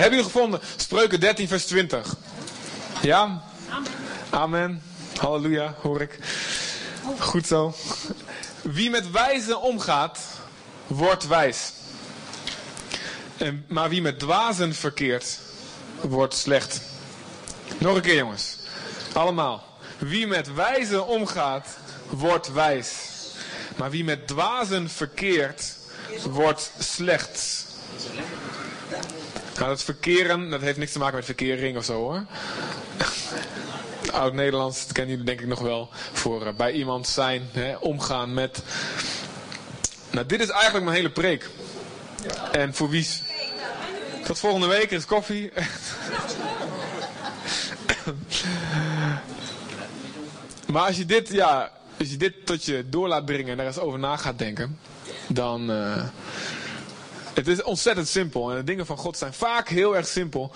Hebben jullie gevonden? Spreuken 13, vers 20. Ja? Amen. Amen. Halleluja, hoor ik. Goed zo. Wie met wijzen omgaat, wordt wijs. En, maar wie met dwazen verkeert, wordt slecht. Nog een keer jongens. Allemaal. Wie met wijzen omgaat, wordt wijs. Maar wie met dwazen verkeert, wordt slecht. Nou, dat verkeren, dat heeft niks te maken met verkering of zo hoor. Oud-Nederlands, dat kennen jullie denk ik nog wel. Voor uh, bij iemand zijn, hè, omgaan met. Nou, dit is eigenlijk mijn hele preek. En voor wie. Tot volgende week, er is koffie. maar als je dit, ja, als je dit tot je door laat dringen en daar eens over na gaat denken, dan. Uh, het is ontzettend simpel. En de dingen van God zijn vaak heel erg simpel.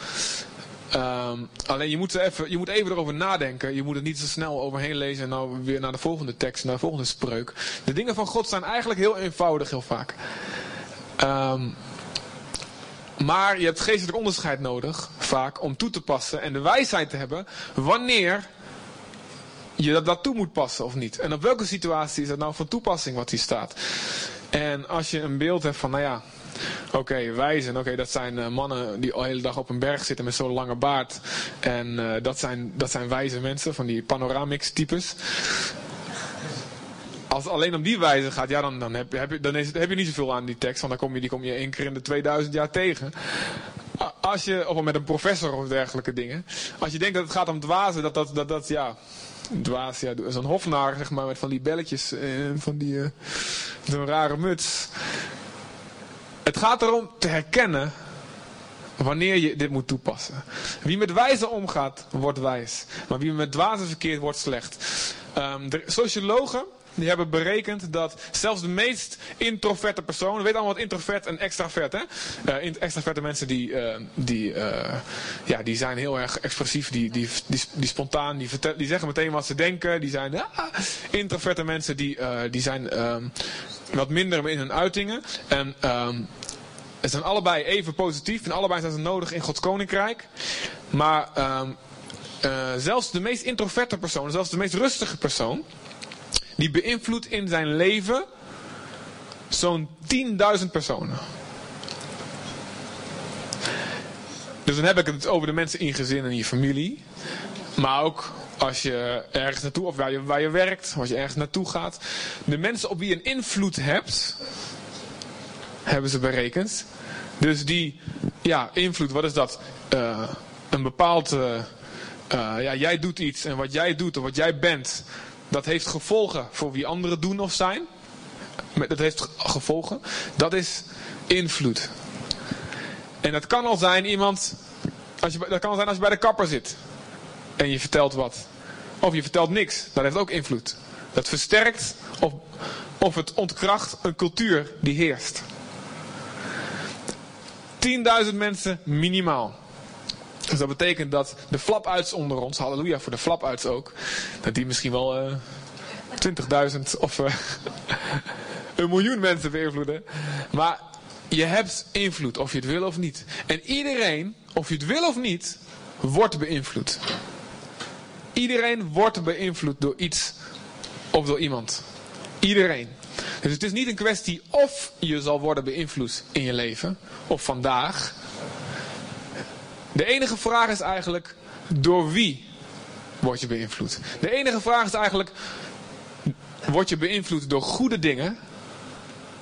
Um, alleen je moet, even, je moet even erover nadenken. Je moet het niet zo snel overheen lezen en nou weer naar de volgende tekst, naar de volgende spreuk. De dingen van God zijn eigenlijk heel eenvoudig, heel vaak. Um, maar je hebt geestelijk onderscheid nodig, vaak, om toe te passen en de wijsheid te hebben wanneer je dat, dat toe moet passen of niet. En op welke situatie is dat nou van toepassing wat hier staat. En als je een beeld hebt van, nou ja, Oké, wijzen. Oké, dat zijn uh, mannen die de hele dag op een berg zitten met zo'n lange baard. En uh, dat, zijn, dat zijn wijze mensen, van die panoramics types. Als het alleen om die wijze gaat, ja, dan, dan, heb, heb, je, dan is het, heb je niet zoveel aan die tekst. Want dan kom je, die kom je één keer in de 2000 jaar tegen. Als je, of met een professor of dergelijke dingen. Als je denkt dat het gaat om dwazen, dat dat, dat, dat ja, dwaas, ja, zo'n hofnaar, zeg maar, met van die belletjes en van die, uh, zo'n rare muts. Het gaat erom te herkennen wanneer je dit moet toepassen. Wie met wijze omgaat, wordt wijs. Maar wie met dwazen verkeert, wordt slecht. Um, de sociologen die hebben berekend dat zelfs de meest introverte personen, we weten allemaal wat introvert en extravert, hè? Uh, extraverte mensen die, uh, die, uh, ja, die zijn heel erg expressief, die, die, die, spontaan, die, vertel, die zeggen meteen wat ze denken, die zijn introverte mensen die, die zijn um, wat minder in hun uitingen en um, ze zijn allebei even positief en allebei zijn ze nodig in Gods koninkrijk, maar um, zelfs de meest introverte persoon, zelfs de meest rustige persoon, die beïnvloedt in zijn leven zo'n 10.000 personen. Dus dan heb ik het over de mensen in je gezin en je familie. Maar ook als je ergens naartoe, of waar je, waar je werkt, als je ergens naartoe gaat. De mensen op wie je een invloed hebt, hebben ze berekend. Dus die, ja, invloed, wat is dat? Uh, een bepaald, uh, uh, ja, jij doet iets en wat jij doet of wat jij bent, dat heeft gevolgen voor wie anderen doen of zijn. Dat heeft gevolgen. Dat is invloed. En dat kan al zijn iemand. Als je, dat kan al zijn als je bij de kapper zit. En je vertelt wat. Of je vertelt niks. Dat heeft ook invloed. Dat versterkt of, of het ontkracht een cultuur die heerst. 10.000 mensen minimaal. Dus dat betekent dat de flapuits onder ons, halleluja voor de flapuits ook, dat die misschien wel uh, eh, 20.000 of uh, een miljoen mensen beïnvloeden. Maar je hebt invloed, of je het wil of niet. En iedereen, of je het wil of niet, wordt beïnvloed. Iedereen wordt beïnvloed door iets of door iemand. Iedereen. Dus het is niet een kwestie of je zal worden beïnvloed in je leven, of vandaag. De enige vraag is eigenlijk, door wie word je beïnvloed? De enige vraag is eigenlijk, word je beïnvloed door goede dingen?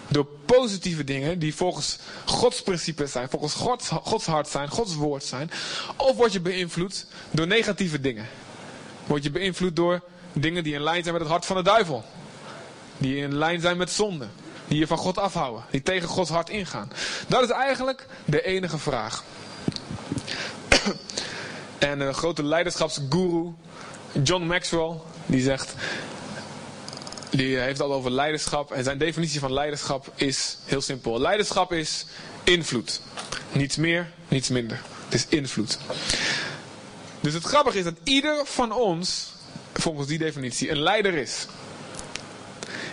Door positieve dingen die volgens Gods principes zijn, volgens Gods, Gods hart zijn, Gods woord zijn? Of word je beïnvloed door negatieve dingen? Word je beïnvloed door dingen die in lijn zijn met het hart van de duivel? Die in lijn zijn met zonde? Die je van God afhouden? Die tegen Gods hart ingaan? Dat is eigenlijk de enige vraag. En een grote leiderschapsguru, John Maxwell, die zegt, die heeft al over leiderschap. En zijn definitie van leiderschap is heel simpel. Leiderschap is invloed. Niets meer, niets minder. Het is invloed. Dus het grappige is dat ieder van ons, volgens die definitie, een leider is.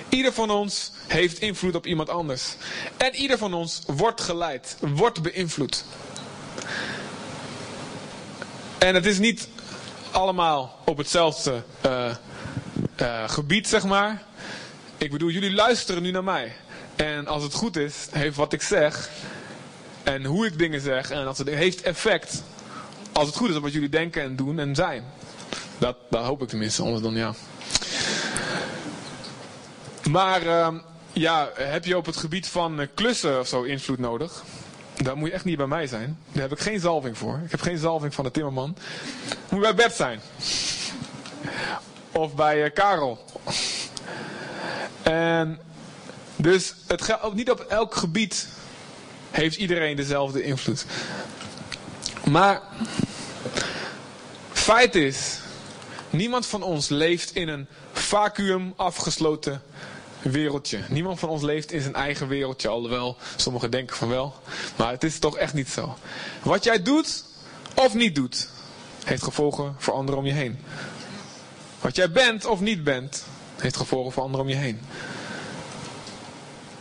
Ieder van ons heeft invloed op iemand anders. En ieder van ons wordt geleid, wordt beïnvloed. En het is niet allemaal op hetzelfde uh, uh, gebied, zeg maar. Ik bedoel, jullie luisteren nu naar mij. En als het goed is, heeft wat ik zeg en hoe ik dingen zeg en dat heeft effect. Als het goed is op wat jullie denken en doen en zijn. Dat, dat hoop ik tenminste, anders dan ja. Maar uh, ja, heb je op het gebied van uh, klussen of zo invloed nodig? Daar moet je echt niet bij mij zijn. Daar heb ik geen zalving voor. Ik heb geen zalving van de timmerman. Moet bij Bert zijn. Of bij uh, Karel. En dus het niet op elk gebied heeft iedereen dezelfde invloed. Maar feit is, niemand van ons leeft in een vacuüm afgesloten wereldje. Niemand van ons leeft in zijn eigen wereldje, alhoewel sommigen denken van wel. Maar het is toch echt niet zo. Wat jij doet of niet doet, heeft gevolgen voor anderen om je heen. Wat jij bent of niet bent, heeft gevolgen voor anderen om je heen.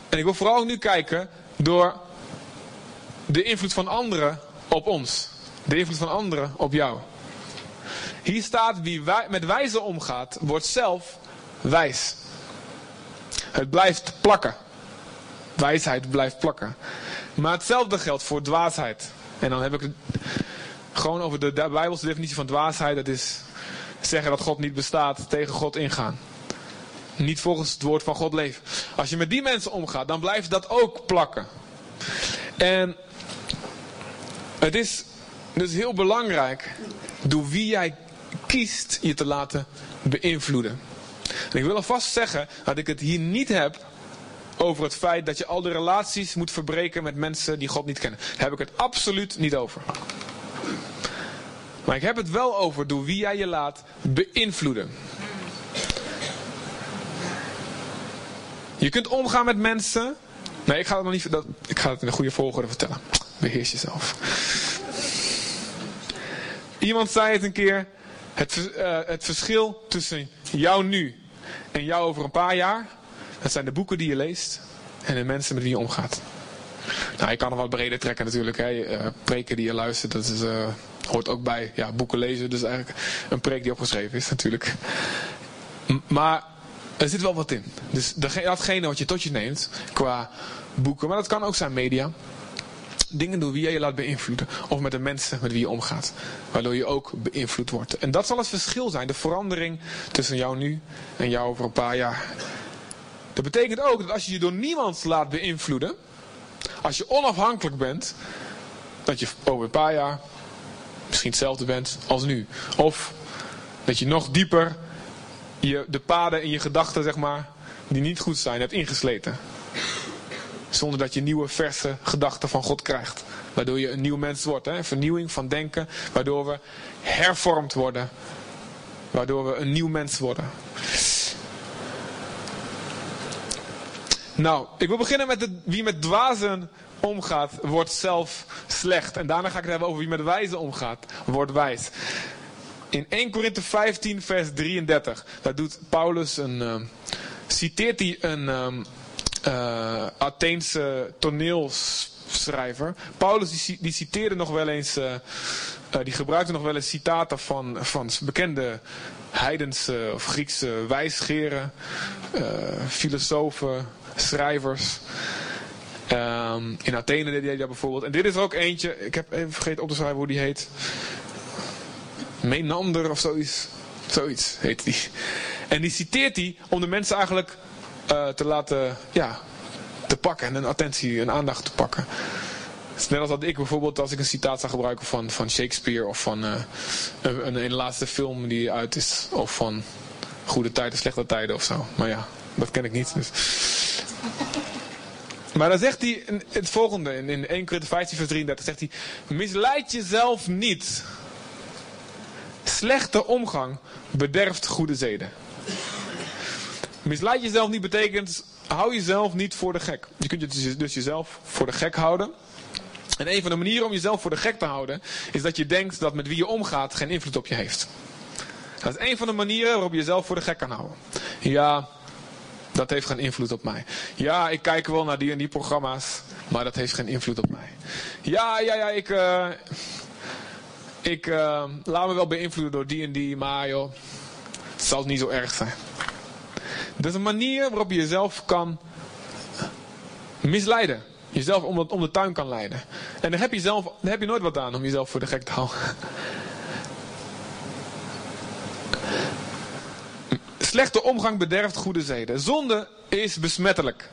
En ik wil vooral nu kijken door de invloed van anderen op ons. De invloed van anderen op jou. Hier staat, wie met wijze omgaat, wordt zelf wijs. Het blijft plakken. Wijsheid blijft plakken. Maar hetzelfde geldt voor dwaasheid. En dan heb ik het gewoon over de Bijbelse definitie van dwaasheid. Dat is zeggen dat God niet bestaat, tegen God ingaan. Niet volgens het woord van God leven. Als je met die mensen omgaat, dan blijft dat ook plakken. En het is dus heel belangrijk door wie jij kiest je te laten beïnvloeden. En ik wil alvast zeggen dat ik het hier niet heb over het feit dat je al de relaties moet verbreken met mensen die God niet kennen. Daar heb ik het absoluut niet over. Maar ik heb het wel over door wie jij je laat beïnvloeden. Je kunt omgaan met mensen. Nee, ik ga het nog niet. Dat, ik ga het in de goede volgorde vertellen. Beheers jezelf. Iemand zei het een keer. Het, uh, het verschil tussen jou nu en jou over een paar jaar. Dat zijn de boeken die je leest. En de mensen met wie je omgaat. Nou, je kan er wat breder trekken natuurlijk. Hè. Uh, preken die je luistert, dat is, uh, hoort ook bij ja, boeken lezen. Dus eigenlijk een preek die opgeschreven is natuurlijk. Maar er zit wel wat in. Dus datgene wat je tot je neemt qua boeken, maar dat kan ook zijn media. Dingen door wie jij je laat beïnvloeden. Of met de mensen met wie je omgaat. Waardoor je ook beïnvloed wordt. En dat zal het verschil zijn. De verandering tussen jou nu en jou over een paar jaar. Dat betekent ook dat als je je door niemand laat beïnvloeden. Als je onafhankelijk bent. Dat je over een paar jaar misschien hetzelfde bent als nu. Of dat je nog dieper je, de paden in je gedachten, zeg maar, die niet goed zijn, hebt ingesleten. Zonder dat je nieuwe, verse gedachten van God krijgt. Waardoor je een nieuw mens wordt. Hè? Vernieuwing van denken. Waardoor we hervormd worden. Waardoor we een nieuw mens worden. Nou, ik wil beginnen met wie met dwazen omgaat, wordt zelf slecht. En daarna ga ik het hebben over wie met wijzen omgaat, wordt wijs. In 1 Korinthe 15, vers 33, daar doet Paulus een. Uh, citeert hij een um, uh, Atheense toneelschrijver. Paulus die, citeerde nog wel eens. Uh, die gebruikte nog wel eens citaten van, van bekende heidense of Griekse wijsgeren, filosofen, schrijvers. Um, in Athene deed hij dat bijvoorbeeld. En dit is er ook eentje, ik heb even vergeten op te schrijven hoe die heet. Menander of zoiets. Zoiets heet die. En die citeert hij om de mensen eigenlijk uh, te laten, ja, te pakken en een attentie en aandacht te pakken. Net als dat ik bijvoorbeeld, als ik een citaat zou gebruiken van, van Shakespeare of van uh, een, een, een, laatste film die uit is, of van Goede Tijden, Slechte Tijden of zo. Maar ja, dat ken ik niet. Dus. Maar dan zegt hij het volgende in, in 1 Korinther 15 vers 33, zegt hij, misleid jezelf niet Slechte omgang bederft goede zeden. Misleid jezelf niet betekent, hou jezelf niet voor de gek. Je kunt dus, dus jezelf voor de gek houden. En een van de manieren om jezelf voor de gek te houden, is dat je denkt dat met wie je omgaat geen invloed op je heeft. Dat is een van de manieren waarop je jezelf voor de gek kan houden. Ja, dat heeft geen invloed op mij. Ja, ik kijk wel naar die en die programma's, maar dat heeft geen invloed op mij. Ja, ja, ja, ik, uh, ik uh, laat me wel beïnvloeden door die en die, maar joh, het zal niet zo erg zijn. Dat is een manier waarop je jezelf kan misleiden. Jezelf om, om de tuin kan leiden. En daar heb, je zelf, heb je nooit wat aan om jezelf voor de gek te houden. Slechte omgang bederft goede zeden. Zonde is besmettelijk.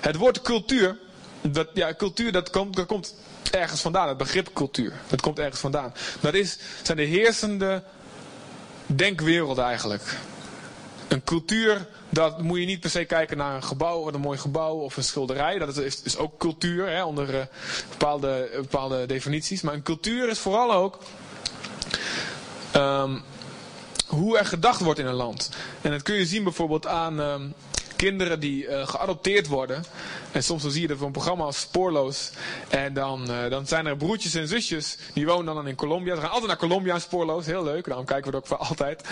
Het woord cultuur, dat, ja, cultuur dat komt, dat komt ergens vandaan. Het begrip cultuur, dat komt ergens vandaan. Dat is, zijn de heersende denkwerelden eigenlijk. Een cultuur, dat moet je niet per se kijken naar een gebouw, wat een mooi gebouw of een schilderij. Dat is, is ook cultuur, hè, onder uh, bepaalde, bepaalde definities. Maar een cultuur is vooral ook um, hoe er gedacht wordt in een land. En dat kun je zien bijvoorbeeld aan um, kinderen die uh, geadopteerd worden. En soms dan zie je dat voor een programma als Spoorloos. En dan, uh, dan zijn er broertjes en zusjes, die wonen dan in Colombia. Ze gaan altijd naar Colombia Spoorloos, heel leuk. Daarom kijken we het ook voor altijd.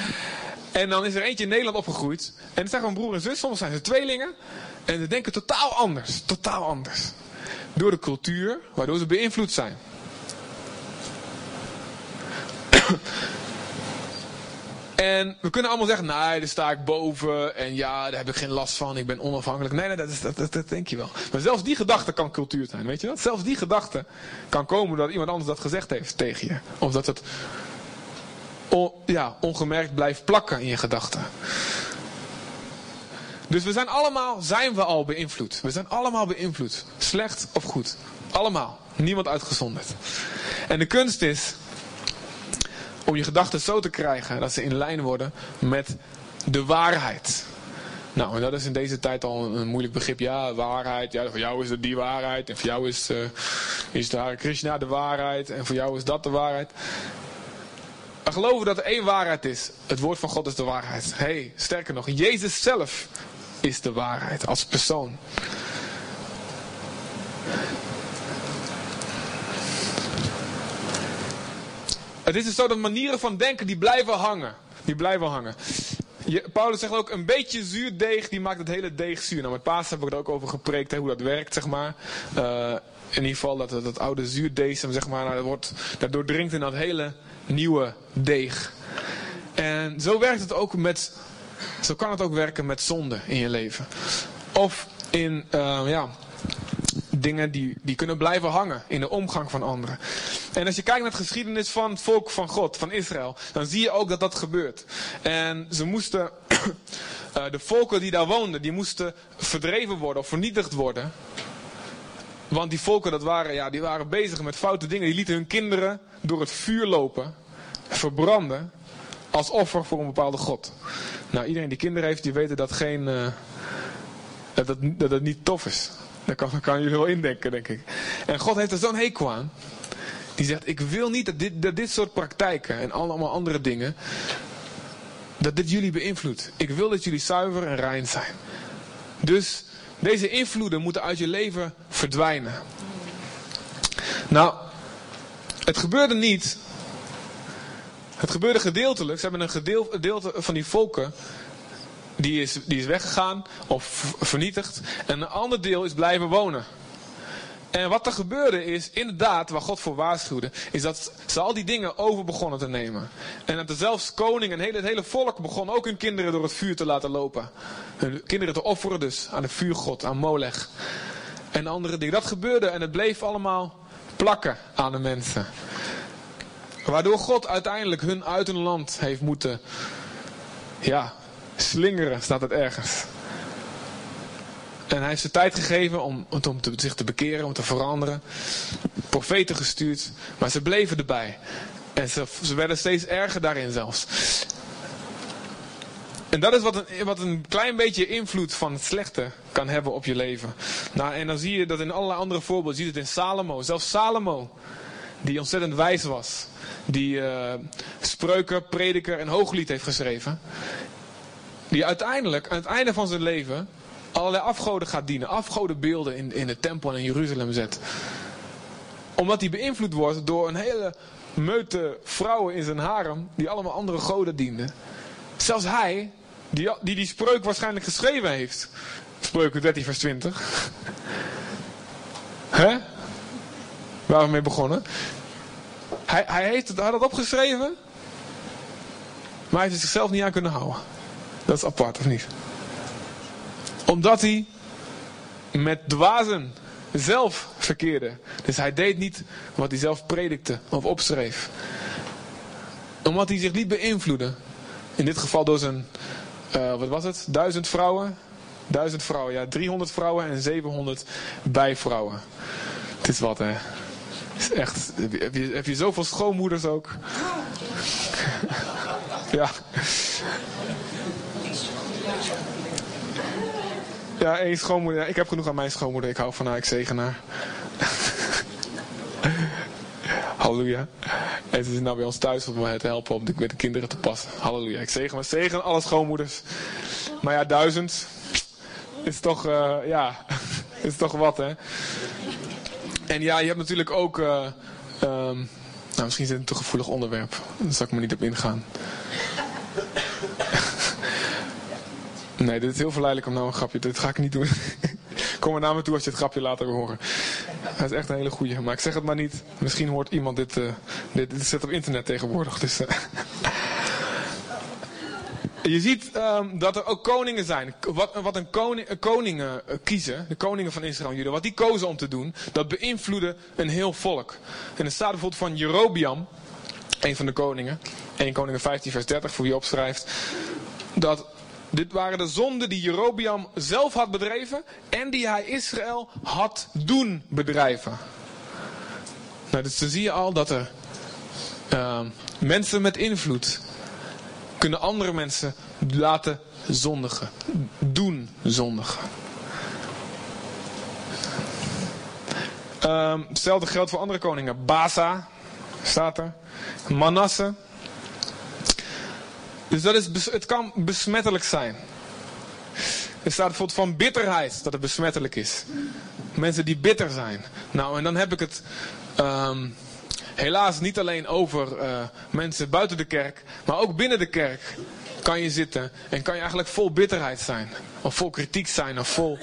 En dan is er eentje in Nederland opgegroeid. En het zijn gewoon broer en zus, soms zijn ze tweelingen. En ze denken totaal anders, totaal anders. Door de cultuur, waardoor ze beïnvloed zijn. En we kunnen allemaal zeggen, nee, daar sta ik boven. En ja, daar heb ik geen last van. Ik ben onafhankelijk. Nee, nee dat, is, dat, denk je wel. Maar zelfs die gedachte kan cultuur zijn. Weet je dat? Zelfs die gedachte kan komen dat iemand anders dat gezegd heeft tegen je. Of dat het ja, ongemerkt blijft plakken in je gedachten. Dus we zijn allemaal, zijn we al beïnvloed. We zijn allemaal beïnvloed. Slecht of goed. Allemaal. Niemand uitgezonderd. En de kunst is om je gedachten zo te krijgen dat ze in lijn worden met de waarheid. Nou, en dat is in deze tijd al een moeilijk begrip. Ja, waarheid. Ja, voor jou is het die waarheid. En voor jou is, uh, is de Hare Krishna de waarheid. En voor jou is dat de waarheid. We geloven dat er één waarheid is. Het woord van God is de waarheid. hey, sterker nog, Jezus zelf is de waarheid als persoon. Het is dus zo dat manieren van denken die blijven hangen. Die blijven hangen. Je, Paulus zegt ook, een beetje zuur deeg, die maakt het hele deeg zuur. Nou, met Paas heb ik er ook over gepreekt, hoe dat werkt, zeg maar. Uh, in ieder geval dat, dat oude zuurdeeg, zeg maar, nou, wordt, dat doordringt in dat hele nieuwe deeg. En zo werkt het ook met, zo kan het ook werken met zonde in je leven. Of in, uh, ja, dingen die, die kunnen blijven hangen in de omgang van anderen. En als je kijkt naar de geschiedenis van het volk van God, van Israël, dan zie je ook dat dat gebeurt. En ze moesten, de volken die daar woonden, die moesten verdreven worden of vernietigd worden. Want die volken, dat waren, ja, die waren bezig met foute dingen. Die lieten hun kinderen door het vuur lopen, verbranden, als offer voor een bepaalde god. Nou, iedereen die kinderen heeft, die weten dat geen, uh, dat, dat, dat het niet tof is. Daar kan, kan jullie wel indenken, denk ik. En God heeft er zo'n hekel aan. Die zegt, ik wil niet dat dit, dat dit soort praktijken en allemaal andere dingen, dat dit jullie beïnvloedt. Ik wil dat jullie zuiver en rein zijn. Dus deze invloeden moeten uit je leven verdwijnen. Nou, het gebeurde niet. Het gebeurde gedeeltelijk. Ze hebben een gedeelte van die volken die is, die is weggegaan of vernietigd. En een ander deel is blijven wonen. En wat er gebeurde is, inderdaad, waar God voor waarschuwde, is dat ze al die dingen over begonnen te nemen. En dat er zelfs koning en het hele volk begon ook hun kinderen door het vuur te laten lopen. Hun kinderen te offeren dus aan de vuurgod, aan Molech. En andere dingen. Dat gebeurde en het bleef allemaal plakken aan de mensen. Waardoor God uiteindelijk hun uit hun land heeft moeten, ja, slingeren, staat het ergens. En hij heeft ze tijd gegeven om, om te, zich te bekeren, om te veranderen. Profeten gestuurd, maar ze bleven erbij. En ze, ze werden steeds erger daarin zelfs. En dat is wat een, wat een klein beetje invloed van het slechte kan hebben op je leven. Nou, en dan zie je dat in allerlei andere voorbeelden. Je ziet het in Salomo. Zelfs Salomo, die ontzettend wijs was. Die uh, spreuken, prediker en hooglied heeft geschreven. Die uiteindelijk, aan het einde van zijn leven, allerlei afgoden gaat dienen. Afgodenbeelden in, in de tempel in Jeruzalem zet. Omdat hij beïnvloed wordt door een hele meute vrouwen in zijn harem, die allemaal andere goden dienden. Zelfs hij, die die, die spreuk waarschijnlijk geschreven heeft. Spreuken 13 vers 20. Hè? Waar we mee begonnen. Hij, hij heeft het, had het opgeschreven, maar hij heeft zichzelf niet aan kunnen houden. Dat is apart, of niet? Omdat hij met dwazen zelf verkeerde. Dus hij deed niet wat hij zelf predikte of opschreef. Omdat hij zich niet beïnvloedde. In dit geval door zijn, uh, wat was het? Duizend vrouwen. Duizend vrouwen, ja. 300 vrouwen en 700 bijvrouwen. Het is wat, hè. Het is echt, heb je, heb je zoveel schoonmoeders ook? ja. Ja, één schoonmoeder. Ik heb genoeg aan mijn schoonmoeder. Ik hou van haar. Ik zegen haar. Halleluja. En ze is nou bij ons thuis om mij te helpen om met de kinderen te passen. Halleluja. Ik zegen, zegen alle schoonmoeders. Maar ja, duizend is toch, uh, ja, is toch wat, hè. En ja, je hebt natuurlijk ook, uh, um, nou misschien is het een te gevoelig onderwerp. Daar zal ik me niet op ingaan. Nee, dit is heel verleidelijk om nou een grapje. Dit ga ik niet doen. Kom maar naar me toe als je het grapje later wil horen. Hij is echt een hele goeie. Maar ik zeg het maar niet. Misschien hoort iemand dit. Uh, dit, zit op internet tegenwoordig. Dus, uh. Je ziet um, dat er ook koningen zijn. Wat, wat een koning, koningen uh, kiezen, de koningen van Israël en Juda, wat die kozen om te doen, dat beïnvloedde een heel volk. En er staat bijvoorbeeld van Jerobiam, een van de koningen, 1 Koningen 15 vers 30, voor wie opschrijft, dat dit waren de zonden die Jerobiam zelf had bedreven en die hij Israël had doen bedrijven. Nou, dus dan zie je al dat er uh, mensen met invloed kunnen andere mensen laten zondigen. Doen zondigen. Uh, hetzelfde geldt voor andere koningen. Baza staat er. Manasse. Dus dat is, het kan besmettelijk zijn. Er staat bijvoorbeeld van bitterheid dat het besmettelijk is. Mensen die bitter zijn. Nou, en dan heb ik het um, helaas niet alleen over uh, mensen buiten de kerk, maar ook binnen de kerk kan je zitten en kan je eigenlijk vol bitterheid zijn. Of vol kritiek zijn, of vol,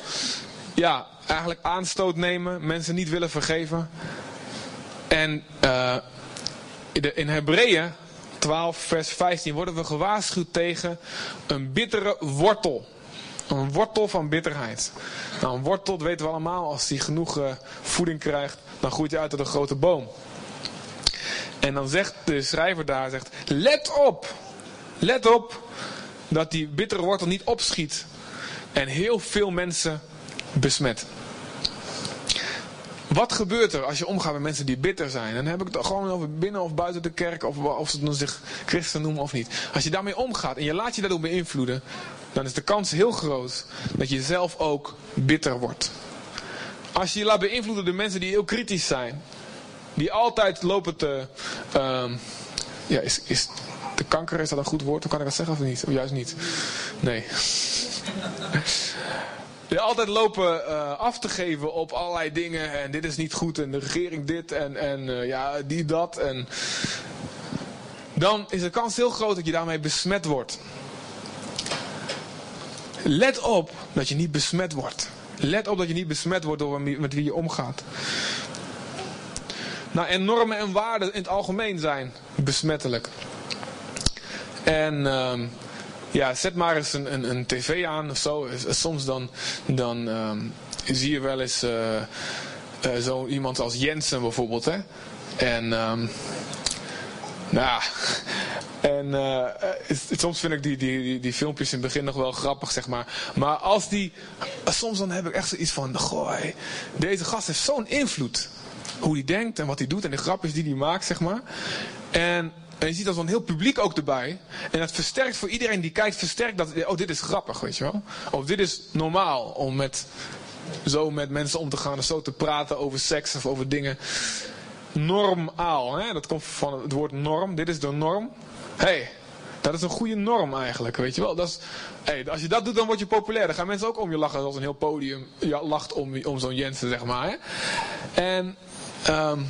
ja, eigenlijk aanstoot nemen, mensen niet willen vergeven. En uh, in Hebreeën 12, vers 15 worden we gewaarschuwd tegen een bittere wortel. Een wortel van bitterheid. Nou, een wortel, weten we allemaal, als die genoeg uh, voeding krijgt, dan groeit hij uit tot een grote boom. En dan zegt de schrijver daar, zegt, let op, let op, dat die bittere wortel niet opschiet en heel veel mensen besmet. Wat gebeurt er als je omgaat met mensen die bitter zijn? Dan heb ik het gewoon over binnen of buiten de kerk, of, of ze dan zich christen noemen of niet. Als je daarmee omgaat en je laat je daardoor beïnvloeden, dan is de kans heel groot dat je zelf ook bitter wordt. Als je je laat beïnvloeden door mensen die heel kritisch zijn, die altijd lopen te. Uh, ja, is, is de kanker, is dat een goed woord? Dan kan ik dat zeggen of niet? Of juist niet? Nee. Die altijd lopen uh, af te geven op allerlei dingen. En dit is niet goed. En de regering dit. En, en uh, ja, die dat. En dan is de kans heel groot dat je daarmee besmet wordt. Let op dat je niet besmet wordt. Let op dat je niet besmet wordt door met wie je omgaat. Nou, en normen en waarden in het algemeen zijn besmettelijk. En uh, ja, zet maar eens een, een, een tv aan of zo. Soms dan, dan um, zie je wel eens uh, zo iemand als Jensen bijvoorbeeld. Hè? En um, nou, en uh, soms vind ik die, die, die, filmpjes in het begin nog wel grappig, zeg maar. Maar als die, soms dan heb ik echt zoiets van, goh, deze gast heeft zo'n invloed. Hoe hij denkt en wat hij doet en de grapjes die hij maakt, zeg maar. En en je ziet dat van heel publiek ook erbij. En dat versterkt voor iedereen die kijkt, versterkt dat, oh dit is grappig, weet je wel. Of dit is normaal om met, zo met mensen om te gaan en zo te praten over seks of over dingen. Normaal, hè? dat komt van het woord norm. Dit is de norm. hey, dat is een goede norm eigenlijk, weet je wel. Dat is, hey, als je dat doet, dan word je populair. Dan gaan mensen ook om je lachen als een heel podium ja, lacht om, om zo'n Jensen, zeg maar. Hè? En... Um,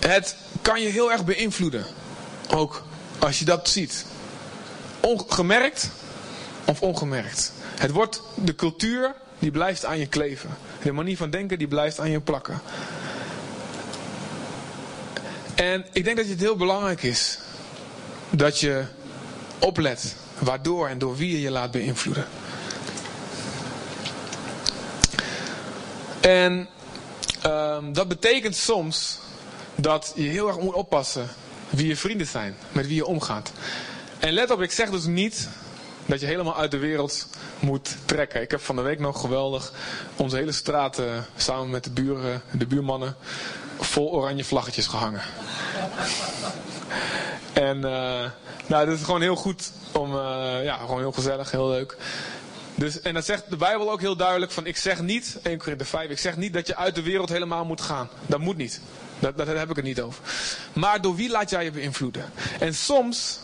Het kan je heel erg beïnvloeden. Ook als je dat ziet. Ongemerkt of ongemerkt. Het wordt de cultuur die blijft aan je kleven. De manier van denken, die blijft aan je plakken. En ik denk dat het heel belangrijk is dat je oplet waardoor en door wie je je laat beïnvloeden. En um, dat betekent soms dat je heel erg moet oppassen wie je vrienden zijn, met wie je omgaat. En let op, ik zeg dus niet dat je helemaal uit de wereld moet trekken. Ik heb van de week nog geweldig onze hele straat samen met de buren, de buurmannen, vol oranje vlaggetjes gehangen. en uh, nou, dat is gewoon heel goed om, uh, ja, gewoon heel gezellig, heel leuk. Dus, en dat zegt de Bijbel ook heel duidelijk van, ik zeg niet, 1 Korinther 5, ik zeg niet dat je uit de wereld helemaal moet gaan. Dat moet niet. Dat, daar heb ik het niet over. Maar door wie laat jij je beïnvloeden? En soms,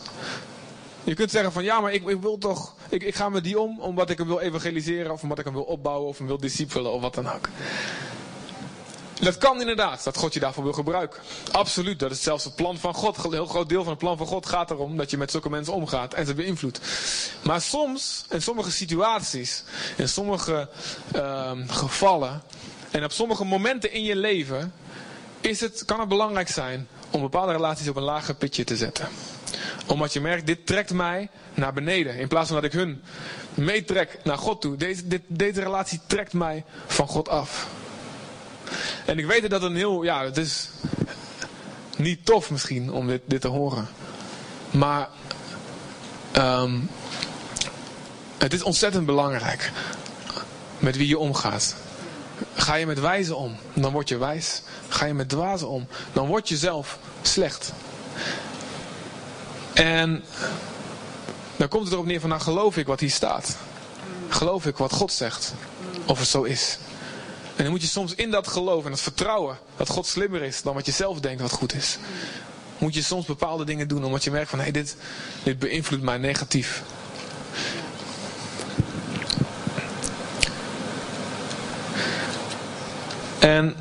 je kunt zeggen van, ja, maar ik, ik wil toch, ik, ik ga met die om, omdat ik hem wil evangeliseren, of omdat ik hem wil opbouwen, of hem wil discipelen, of wat dan ook. Dat kan inderdaad, dat God je daarvoor wil gebruiken. Absoluut, dat is zelfs het plan van God. Een heel groot deel van het plan van God gaat erom dat je met zulke mensen omgaat en ze beïnvloedt. Maar soms, in sommige situaties, in sommige uh, gevallen en op sommige momenten in je leven, is het, kan het belangrijk zijn om bepaalde relaties op een lager pitje te zetten. Omdat je merkt, dit trekt mij naar beneden. In plaats van dat ik hun meetrek naar God toe. Deze, dit, deze relatie trekt mij van God af. En ik weet dat een heel, ja, het is niet tof misschien om dit, dit te horen. Maar um, het is ontzettend belangrijk met wie je omgaat. Ga je met wijzen om, dan word je wijs. Ga je met dwazen om, dan word je zelf slecht. En dan komt het erop neer van, nou geloof ik wat hier staat. Geloof ik wat God zegt. Of het zo is. En dan moet je soms in dat geloof en dat vertrouwen dat God slimmer is dan wat je zelf denkt wat goed is. Moet je soms bepaalde dingen doen omdat je merkt van hé, hey, dit, dit beïnvloedt mij negatief. En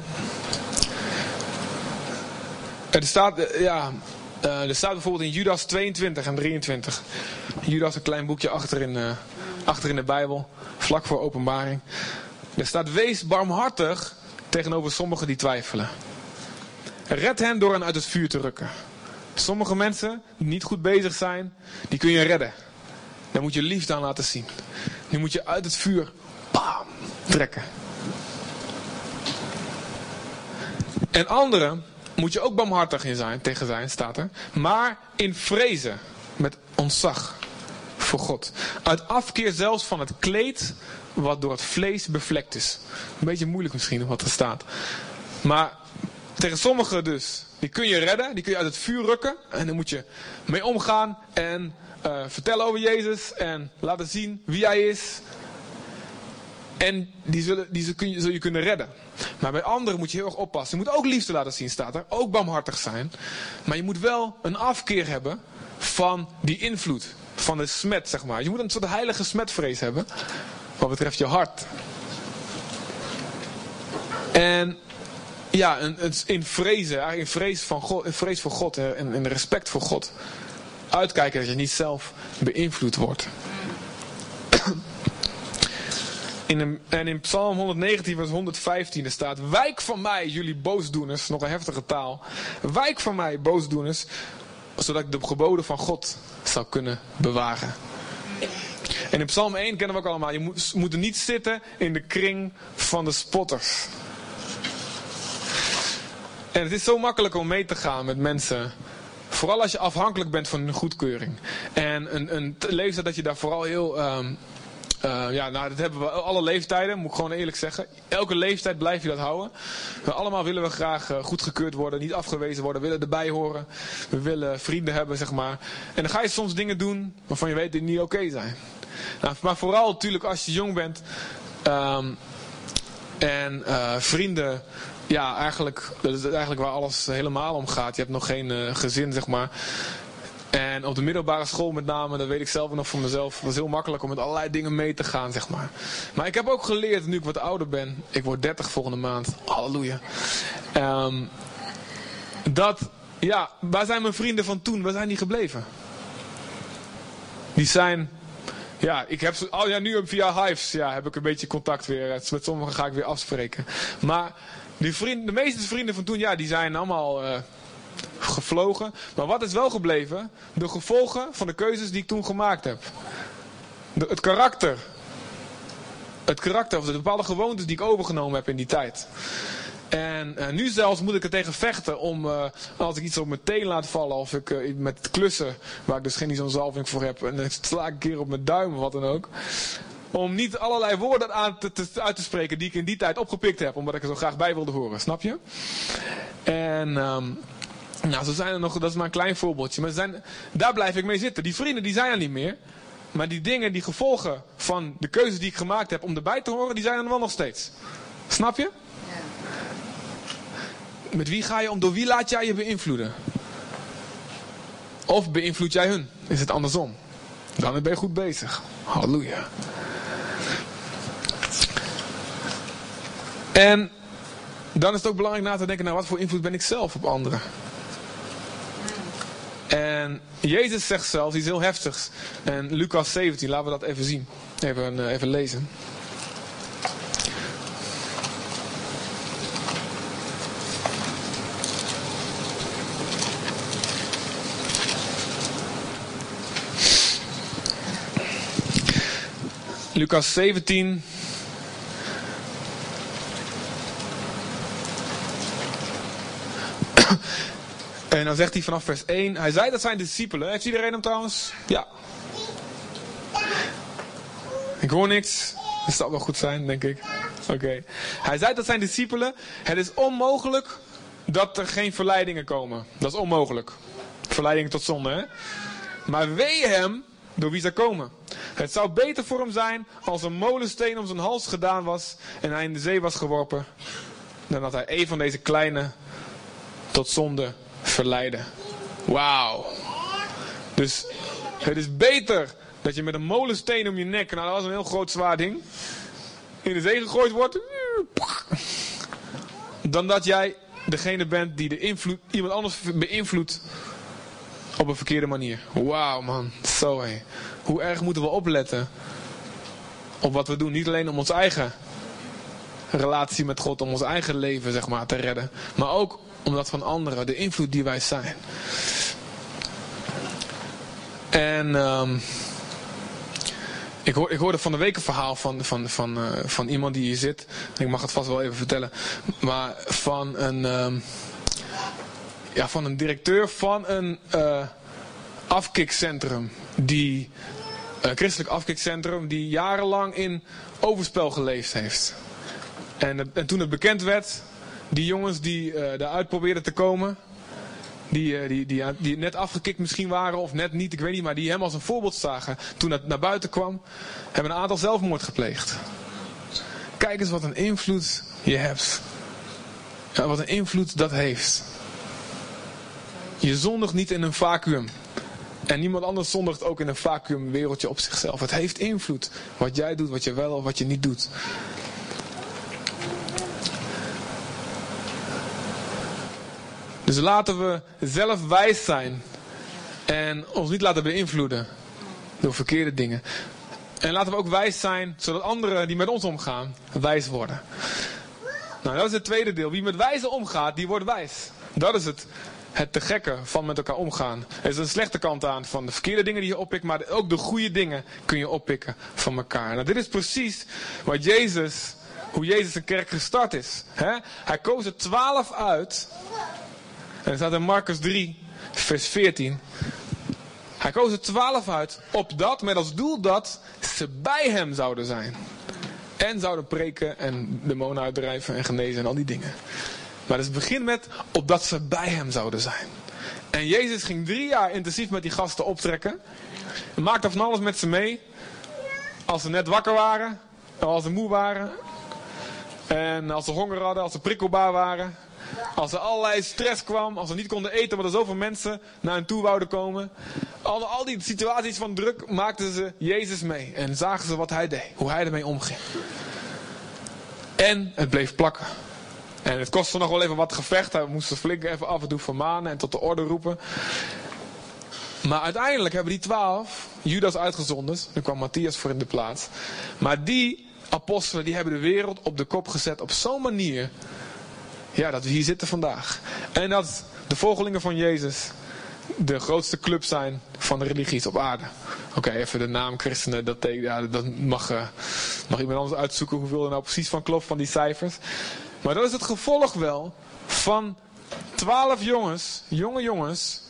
er staat, eh, ja, eh, er staat bijvoorbeeld in Judas 22 en 23. Judas een klein boekje achter in, uh, achter in de Bijbel, vlak voor openbaring. Er staat, wees barmhartig tegenover sommigen die twijfelen. Red hen door hen uit het vuur te rukken. Sommige mensen die niet goed bezig zijn, die kun je redden. Dan moet je liefde aan laten zien. Die moet je uit het vuur bam, trekken. En anderen moet je ook barmhartig in zijn, tegen zijn, staat er. Maar in vrezen, met ontzag voor God. Uit afkeer zelfs van het kleed wat door het vlees bevlekt is. Een beetje moeilijk misschien wat er staat. Maar tegen sommigen dus, die kun je redden, die kun je uit het vuur rukken. En dan moet je mee omgaan en uh, vertellen over Jezus en laten zien wie hij is. En die, zullen, die kun je, zul je kunnen redden. Maar bij anderen moet je heel erg oppassen. Je moet ook liefde laten zien, staat er. Ook barmhartig zijn. Maar je moet wel een afkeer hebben van die invloed. Van de smet, zeg maar. Je moet een soort heilige smetvrees hebben wat betreft je hart. En ja, in vrezen, eigenlijk in vrees, van God, in vrees voor God en in respect voor God. Uitkijken dat je niet zelf beïnvloed wordt. In een, en in Psalm 119, vers 115 staat: Wijk van mij, jullie boosdoeners. Nog een heftige taal. Wijk van mij, boosdoeners. Zodat ik de geboden van God zou kunnen bewaren. En in Psalm 1 kennen we ook allemaal. Je moet, moet niet zitten in de kring van de spotters. En het is zo makkelijk om mee te gaan met mensen. Vooral als je afhankelijk bent van hun goedkeuring. En een, een leeftijd dat je daar vooral heel... Um, uh, ja, nou, dat hebben we alle leeftijden, moet ik gewoon eerlijk zeggen. Elke leeftijd blijf je dat houden. We allemaal willen we graag uh, goedgekeurd worden, niet afgewezen worden, willen erbij horen. We willen vrienden hebben, zeg maar. En dan ga je soms dingen doen waarvan je weet dat die niet oké zijn. Nou, maar vooral natuurlijk als je jong bent um, en uh, vrienden, ja, eigenlijk, dat is eigenlijk waar alles helemaal om gaat. Je hebt nog geen uh, gezin, zeg maar. En op de middelbare school met name, dat weet ik zelf nog van mezelf, was heel makkelijk om met allerlei dingen mee te gaan, zeg maar. Maar ik heb ook geleerd, nu ik wat ouder ben, ik word 30 volgende maand, halleluja. Um, dat, ja, waar zijn mijn vrienden van toen, waar zijn die gebleven? Die zijn Ja, ik heb oh ja, nu via Hives ja, heb ik een beetje contact weer. Met sommigen ga ik weer afspreken. Maar die vrienden, de meeste vrienden van toen, ja, die zijn allemaal uh, gevlogen. Maar wat is wel gebleven? De gevolgen van de keuzes die ik toen gemaakt heb. Het karakter. Het karakter, of de bepaalde gewoontes die ik overgenomen heb in die tijd. En uh, nu zelfs moet ik er tegen vechten om, uh, als ik iets op mijn teen laat vallen, of ik uh, met klussen, waar ik dus geen zo'n zalving voor heb, en dan sla ik een keer op mijn duim of wat dan ook. Om niet allerlei woorden aan te, te, uit te spreken die ik in die tijd opgepikt heb, omdat ik er zo graag bij wilde horen, snap je? En um, nou, zo zijn er nog, dat is maar een klein voorbeeldje, maar zijn, daar blijf ik mee zitten. Die vrienden die zijn er niet meer, maar die dingen, die gevolgen van de keuzes die ik gemaakt heb om erbij te horen, die zijn er wel nog steeds. Snap je? Met wie ga je om? Door wie laat jij je beïnvloeden? Of beïnvloed jij hun? Is het andersom? Dan ben je goed bezig. Halleluja. En dan is het ook belangrijk na te denken naar wat voor invloed ben ik zelf op anderen. En Jezus zegt zelfs iets heel heftigs. En Lucas 17, laten we dat even zien. Even, uh, even lezen. Lucas 17. En dan zegt hij vanaf vers 1. Hij zei dat zijn discipelen. Heeft iedereen hem trouwens? Ja. Ik hoor niks. Dat zal wel goed zijn, denk ik. Oké. Hij zei dat zijn discipelen. Het is onmogelijk dat er geen verleidingen komen. Dat is onmogelijk. Verleidingen tot zonde, hè? Maar wee hem door wie ze komen. Het zou beter voor hem zijn als een molensteen om zijn hals gedaan was en hij in de zee was geworpen, dan dat hij een van deze kleine tot zonde verleidde. Wauw. Dus het is beter dat je met een molensteen om je nek, nou dat was een heel groot zwaar ding, in de zee gegooid wordt, dan dat jij degene bent die de invloed, iemand anders beïnvloedt op een verkeerde manier. Wauw man, zo hé. Hoe erg moeten we opletten op wat we doen. Niet alleen om ons eigen relatie met God, om ons eigen leven zeg maar te redden. Maar ook om dat van anderen, de invloed die wij zijn. En um, ik, hoor, ik hoorde van de week een verhaal van, van, van, uh, van iemand die hier zit. Ik mag het vast wel even vertellen. Maar van een... Um, ja, van een directeur van een uh, afkikcentrum. Die, uh, christelijk afkikcentrum, die jarenlang in overspel geleefd heeft. En, en toen het bekend werd, die jongens die uh, daaruit probeerden te komen, die, die, die, die net afgekikt misschien waren of net niet, ik weet niet, maar die hem als een voorbeeld zagen toen het naar buiten kwam, hebben een aantal zelfmoord gepleegd. Kijk eens wat een invloed je hebt. Ja, wat een invloed dat heeft. Je zondigt niet in een vacuüm. En niemand anders zondigt ook in een vacuümwereldje op zichzelf. Het heeft invloed. Wat jij doet, wat je wel of wat je niet doet. Dus laten we zelf wijs zijn. En ons niet laten beïnvloeden door verkeerde dingen. En laten we ook wijs zijn, zodat anderen die met ons omgaan, wijs worden. Nou, dat is het tweede deel. Wie met wijze omgaat, die wordt wijs. Dat is het het te gekke van met elkaar omgaan. Er is een slechte kant aan van de verkeerde dingen die je oppikt, maar ook de goede dingen kun je oppikken van elkaar. Nou, dit is precies wat Jezus, hoe Jezus een kerk gestart is. Hij koos er twaalf uit. En dat staat in Marcus 3, vers 14. Hij koos er twaalf uit, opdat, met als doel dat ze bij hem zouden zijn. En zouden preken en demonen uitdrijven en genezen en al die dingen. Maar het begint met opdat ze bij hem zouden zijn. En Jezus ging drie jaar intensief met die gasten optrekken. En maakte van alles met ze mee. Als ze net wakker waren. Als ze moe waren. En als ze honger hadden. Als ze prikkelbaar waren. Als er allerlei stress kwam. Als ze niet konden eten omdat er zoveel mensen naar hen toe wouden komen. Al die situaties van druk maakten ze Jezus mee. En zagen ze wat hij deed. Hoe hij ermee omging. En het bleef plakken. En het kostte nog wel even wat gevecht. We moesten flink even af en toe vermanen en tot de orde roepen. Maar uiteindelijk hebben die twaalf Judas uitgezonden. Er kwam Matthias voor in de plaats. Maar die apostelen die hebben de wereld op de kop gezet op zo'n manier. Ja, dat we hier zitten vandaag. En dat de volgelingen van Jezus de grootste club zijn van de religies op aarde. Oké, even de naam christenen, dat, ja, dat mag, uh, mag iemand anders uitzoeken hoeveel er nou precies van klopt van die cijfers. Maar dat is het gevolg wel van twaalf jongens, jonge jongens,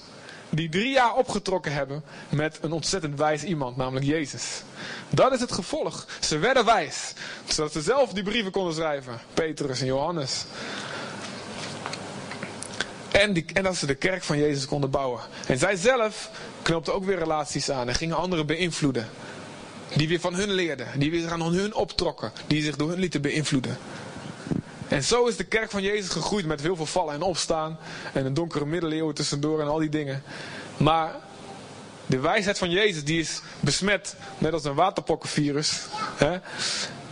die drie jaar opgetrokken hebben met een ontzettend wijs iemand, namelijk Jezus. Dat is het gevolg. Ze werden wijs, zodat ze zelf die brieven konden schrijven. Petrus en Johannes. En, die, en dat ze de kerk van Jezus konden bouwen. En zij zelf knoopten ook weer relaties aan en gingen anderen beïnvloeden. Die weer van hun leerden, die weer aan hun optrokken, die zich door hun lieten beïnvloeden. En zo is de kerk van Jezus gegroeid met heel veel vallen en opstaan. En een donkere middeleeuwen tussendoor en al die dingen. Maar de wijsheid van Jezus die is besmet, net als een waterpokkenvirus. Hè?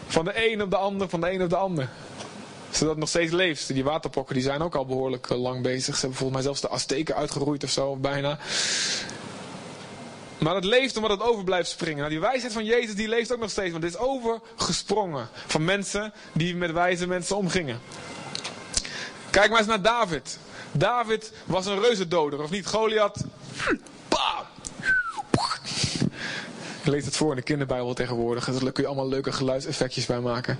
Van de een op de ander, van de een op de ander. Zodat het nog steeds leeft. Die waterpokken die zijn ook al behoorlijk eh, lang bezig. Ze hebben volgens mij zelfs de Azteken uitgeroeid of zo, bijna. Maar het leeft omdat het over blijft springen. Nou, die wijsheid van Jezus die leeft ook nog steeds. Want het is overgesprongen van mensen die met wijze mensen omgingen. Kijk maar eens naar David. David was een reuzendoder, of niet? Goliath. Bam! Je leest het voor in de kinderbijbel tegenwoordig. Daar kun je allemaal leuke geluidseffectjes bij maken.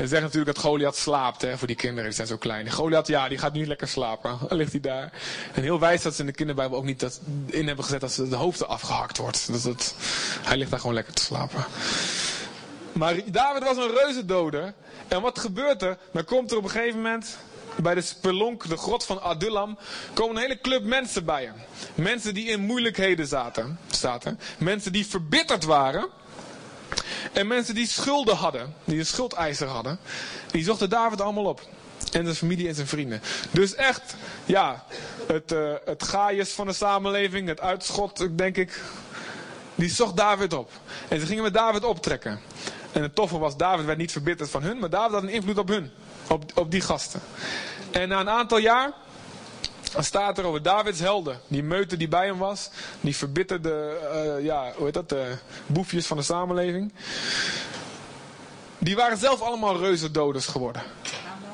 Ze zeggen natuurlijk dat Goliath slaapt hè, voor die kinderen, die zijn zo klein. Goliath, ja, die gaat nu lekker slapen. Dan ligt hij daar. En heel wijs dat ze in de kinderbijbel ook niet dat in hebben gezet dat de hoofd afgehakt wordt. Dat het, hij ligt daar gewoon lekker te slapen. Maar David was een reuzendoder. En wat gebeurt er? Dan komt er op een gegeven moment bij de spelonk, de grot van Adullam, komen een hele club mensen bij hem. Mensen die in moeilijkheden zaten, zaten. Mensen die verbitterd waren. En mensen die schulden hadden, die een schuldeiser hadden, die zochten David allemaal op. En zijn familie en zijn vrienden. Dus echt, ja, het, uh, het van de samenleving, het uitschot, denk ik, die zocht David op. En ze gingen met David optrekken. En het toffe was, David werd niet verbitterd van hun, maar David had een invloed op hun. Op, op die gasten. En na een aantal jaar dan staat er over Davids helden. Die meute die bij hem was. Die verbitterde, uh, ja, hoe heet dat, de boefjes van de samenleving. Die waren zelf allemaal reuzendoders geworden.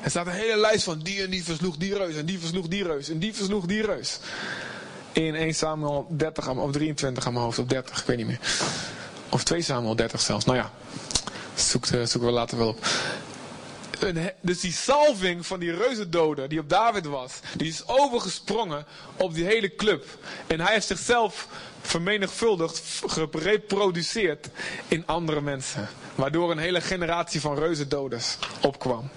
Er staat een hele lijst van die en die versloeg die reus. En die versloeg die reus. En die versloeg die reus. In 1 Samuel 30 of 23 aan mijn hoofd. Of 30, ik weet niet meer. Of 2 Samuel 30 zelfs. Nou ja, zoek, eh, zoeken we later wel op dus die salving van die reuzendoder die op David was, die is overgesprongen op die hele club. En hij heeft zichzelf vermenigvuldigd, gereproduceerd in andere mensen. Waardoor een hele generatie van reuzendoders opkwam.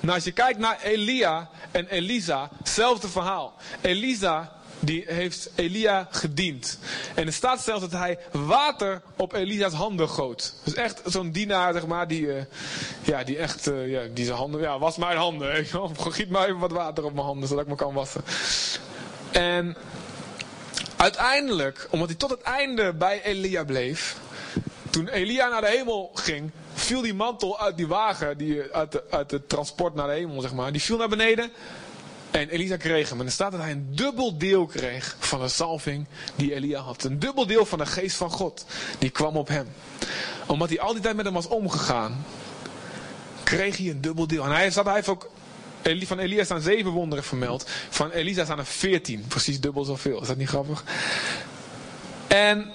Nou, als je kijkt naar Elia en Elisa, hetzelfde verhaal. Elisa die heeft Elia gediend. En er staat zelfs dat hij water op Elisa's handen goot. Dus echt zo'n dienaar, zeg maar, die, uh, ja, die echt, uh, ja, die zijn handen, ja, was mijn handen. Giet maar even wat water op mijn handen, zodat ik me kan wassen. En uiteindelijk, omdat hij tot het einde bij Elia bleef, toen Elia naar de hemel ging, viel die mantel uit die wagen, die, uit, de, uit het transport naar de hemel, zeg maar, die viel naar beneden. En Elisa kreeg hem. En er staat dat hij een dubbel deel kreeg van de salving die Elia had. Een dubbel deel van de geest van God. Die kwam op hem. Omdat hij al die tijd met hem was omgegaan. Kreeg hij een dubbel deel. En hij, zat, hij heeft ook van Elia staan zeven wonderen vermeld. Van Elisa staan er veertien. Precies dubbel zoveel. Is dat niet grappig? En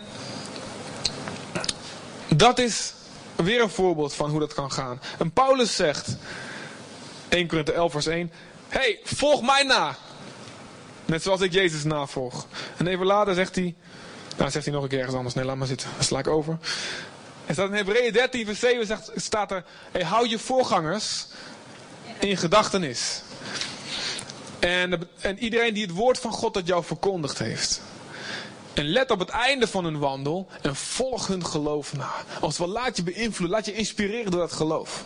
dat is weer een voorbeeld van hoe dat kan gaan. En Paulus zegt, 1 Korinther 11 vers 1 hey, volg mij na. Net zoals ik Jezus navolg. En even later zegt hij, nou zegt hij nog een keer ergens anders. Nee, laat maar zitten. Sla ik over. En staat in Hebreeën 13 vers 7 zegt, staat er, hey, hou je voorgangers in gedachtenis. En, en iedereen die het woord van God dat jou verkondigd heeft. En let op het einde van hun wandel en volg hun geloof na. Als wel laat je beïnvloeden, laat je inspireren door dat geloof.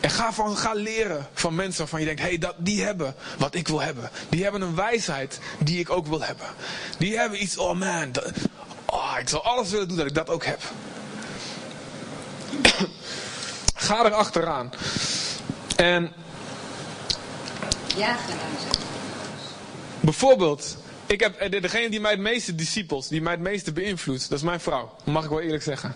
En ga, van, ga leren van mensen waarvan je denkt, hé, hey, die hebben wat ik wil hebben. Die hebben een wijsheid die ik ook wil hebben. Die hebben iets, oh man, oh, ik zal alles willen doen dat ik dat ook heb. ga er achteraan. En... Ja, gedaan. Bijvoorbeeld, ik heb, eh, degene die mij het meeste disciples, die mij het meeste beïnvloedt, dat is mijn vrouw. Mag ik wel eerlijk zeggen.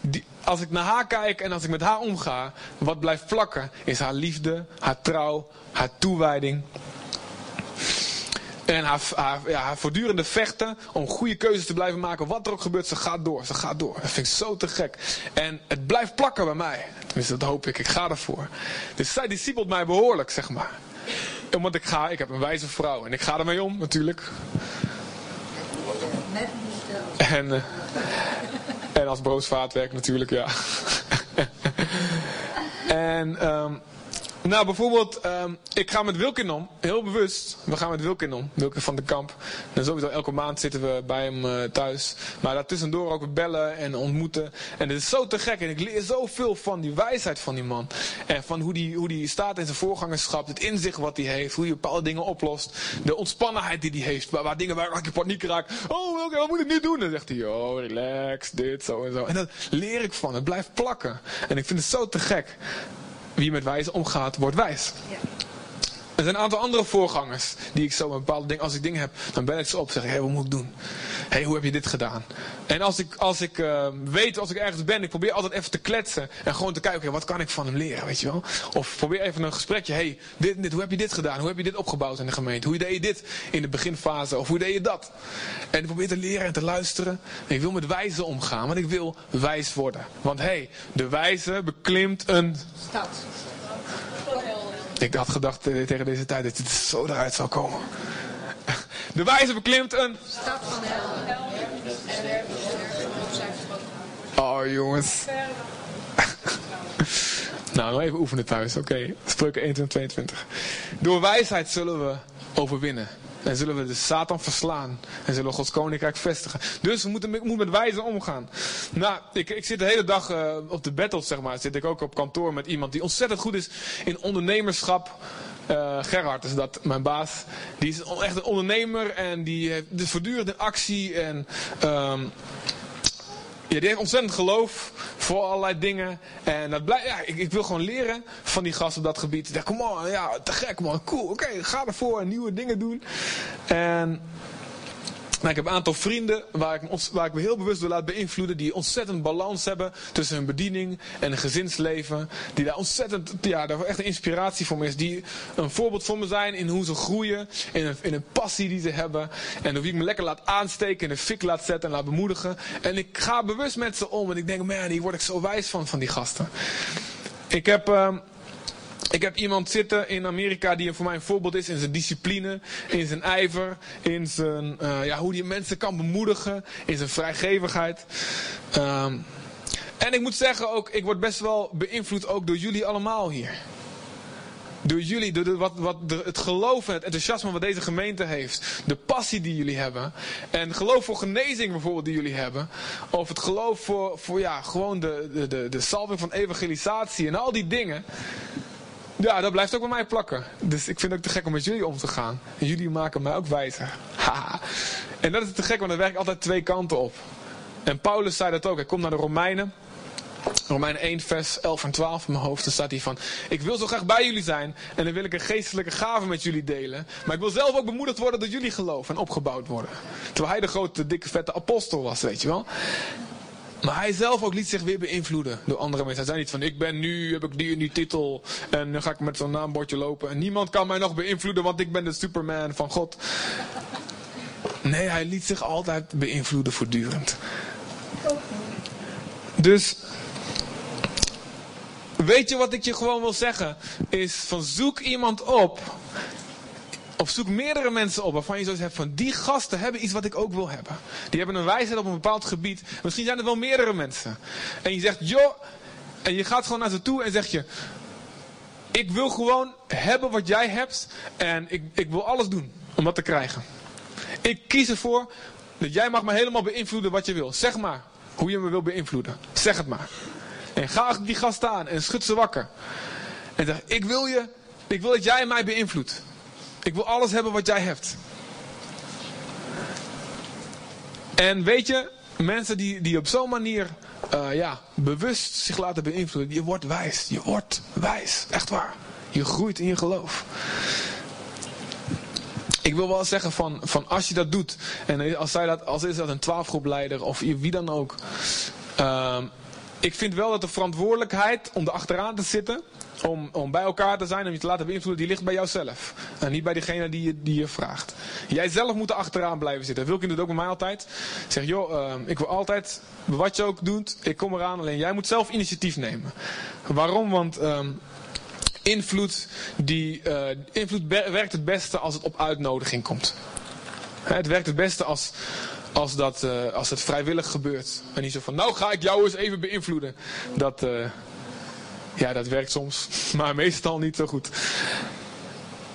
Die, als ik naar haar kijk en als ik met haar omga, wat blijft plakken, is haar liefde, haar trouw, haar toewijding. En haar, haar, ja, haar voortdurende vechten om goede keuzes te blijven maken. Wat er ook gebeurt, ze gaat door, ze gaat door. Dat vind ik zo te gek. En het blijft plakken bij mij. Tenminste, dat hoop ik. Ik ga ervoor. Dus zij discipelt mij behoorlijk, zeg maar. Omdat ik ga, ik heb een wijze vrouw. En ik ga ermee om, natuurlijk. En, uh, en als broodvaatwerk natuurlijk, ja. en... Um, nou, bijvoorbeeld, um, ik ga met Wilkin om, heel bewust. We gaan met Wilkin om, Wilkin van de Kamp. En sowieso elke maand zitten we bij hem uh, thuis. Maar daartussendoor ook bellen en ontmoeten. En het is zo te gek. En ik leer zoveel van die wijsheid van die man. En van hoe die, hoe die staat in zijn voorgangerschap. Het inzicht wat hij heeft. Hoe hij bepaalde dingen oplost. De ontspannenheid die hij heeft. Waar, dingen waar ik paniek raak. Oh, Wilkin, wat moet ik nu doen? Dan zegt hij, oh, relax, dit, zo en zo. En dat leer ik van. Het blijft plakken. En ik vind het zo te gek wie met wijze omgaat, wordt wijs. Er zijn een aantal andere voorgangers die ik zo met bepaalde dingen, als ik dingen heb, dan bel ik ze op zeg hé, hey, wat moet ik doen? Hé, hey, hoe heb je dit gedaan? En als ik, als ik uh, weet, als ik ergens ben, ik probeer altijd even te kletsen en gewoon te kijken, wat kan ik van hem leren, weet je wel? Of probeer even een gesprekje, hé, hey, dit, dit, hoe heb je dit gedaan? Hoe heb je dit opgebouwd in de gemeente? Hoe deed je dit in de beginfase? Of hoe deed je dat? En ik probeer te leren en te luisteren. En ik wil met wijze omgaan, want ik wil wijs worden. Want hé, hey, de wijze beklimt een... Stad. Ik had gedacht eh, tegen deze tijd dat het zo eruit zou komen. De wijze beklimt een... Stad van hel. Oh jongens. Nou, nog even oefenen thuis. Oké, okay. Spreuken 21, 22. Door wijsheid zullen we overwinnen. En zullen we de Satan verslaan. En zullen we Gods koninkrijk vestigen. Dus we moeten, met wijze omgaan. Nou, ik, ik zit de hele dag uh, op de battles, zeg maar. Zit ik ook op kantoor met iemand die ontzettend goed is in ondernemerschap. Uh, Gerhard is dat, mijn baas. Die is echt een ondernemer en die heeft dus voortdurend in actie. En um, die heeft ontzettend geloof voor allerlei dingen. En dat blij, ja, ik, ik, wil gewoon leren van die gast op dat gebied. Dacht, kom on, ja, te gek man, cool. Oké, ga ervoor nieuwe dingen doen. En nou, ik heb een aantal vrienden waar ik, waar ik me heel bewust door laat beïnvloeden. Die ontzettend balans hebben tussen hun bediening en een gezinsleven. Die daar ontzettend, ja, daar echt een inspiratie voor me is. Die een voorbeeld voor me zijn in hoe ze groeien. In een, in een passie die ze hebben. En hoe ik me lekker laat aansteken, in de fik laat zetten en laat bemoedigen. En ik ga bewust met ze om. En ik denk, man, hier word ik zo wijs van, van die gasten. Ik heb... Uh, ik heb iemand zitten in Amerika die voor mij een voorbeeld is in zijn discipline, in zijn ijver, in zijn, uh, ja, hoe hij mensen kan bemoedigen, in zijn vrijgevigheid. Um, en ik moet zeggen ook, ik word best wel beïnvloed ook door jullie allemaal hier. Door jullie, door wat, wat het geloof en het enthousiasme wat deze gemeente heeft. De passie die jullie hebben. En geloof voor genezing bijvoorbeeld die jullie hebben. Of het geloof voor, voor ja, gewoon de, de, de, de salving van evangelisatie en al die dingen. Ja, dat blijft ook bij mij plakken. Dus ik vind het ook te gek om met jullie om te gaan. Jullie maken mij ook wijzer. En dat is te gek, want dan werkt altijd twee kanten op. En Paulus zei dat ook. Hij komt naar de Romeinen. Romeinen 1, vers 11 en 12 in mijn hoofd. Dan staat hij van: Ik wil zo graag bij jullie zijn. En dan wil ik een geestelijke gave met jullie delen. Maar ik wil zelf ook bemoedigd worden door jullie geloof en opgebouwd worden. Terwijl hij de grote, dikke, vette apostel was, weet je wel. Maar hij zelf ook liet zich weer beïnvloeden door andere mensen. Hij zei niet van ik ben nu, heb ik die en die titel en dan ga ik met zo'n naambordje lopen. En niemand kan mij nog beïnvloeden want ik ben de superman van God. Nee, hij liet zich altijd beïnvloeden voortdurend. Dus, weet je wat ik je gewoon wil zeggen? Is van zoek iemand op of zoek meerdere mensen op waarvan je zoiets hebt van die gasten hebben iets wat ik ook wil hebben. Die hebben een wijsheid op een bepaald gebied. Misschien zijn er wel meerdere mensen. En je zegt, joh, en je gaat gewoon naar ze toe en zeg je, ik wil gewoon hebben wat jij hebt en ik, ik wil alles doen om dat te krijgen. Ik kies ervoor dat jij mag me helemaal beïnvloeden wat je wil. Zeg maar hoe je me wil beïnvloeden. Zeg het maar. En ga achter die gasten aan en schud ze wakker. En zeg, ik wil je, ik wil dat jij mij beïnvloedt. Ik wil alles hebben wat jij hebt. En weet je, mensen die, die op zo'n manier uh, ja, bewust zich laten beïnvloeden, je wordt wijs. Je wordt wijs. Echt waar. Je groeit in je geloof. ik wil wel zeggen van, van als je dat doet, en als, zij dat, als is dat een twaalfgroepleider of wie dan ook. Ehm, ik vind wel dat de verantwoordelijkheid om er achteraan te zitten, om, om bij elkaar te zijn, om je te laten beïnvloeden, die ligt bij jouzelf. En niet bij degene die je, die je vraagt. Jij zelf moet er achteraan blijven zitten. Wilkin doet het ook bij mij altijd. Zeg, joh, ehm, ik wil altijd, wat je ook doet, ik kom eraan. Alleen jij moet zelf initiatief nemen. Waarom? Want ehm, invloed, die, uh, invloed werkt het beste als het op uitnodiging komt. Het werkt het beste als, als, dat, uh, als het vrijwillig gebeurt. En niet zo van, nou ga ik jou eens even beïnvloeden. Dat, uh, ja, dat werkt soms, maar meestal niet zo goed.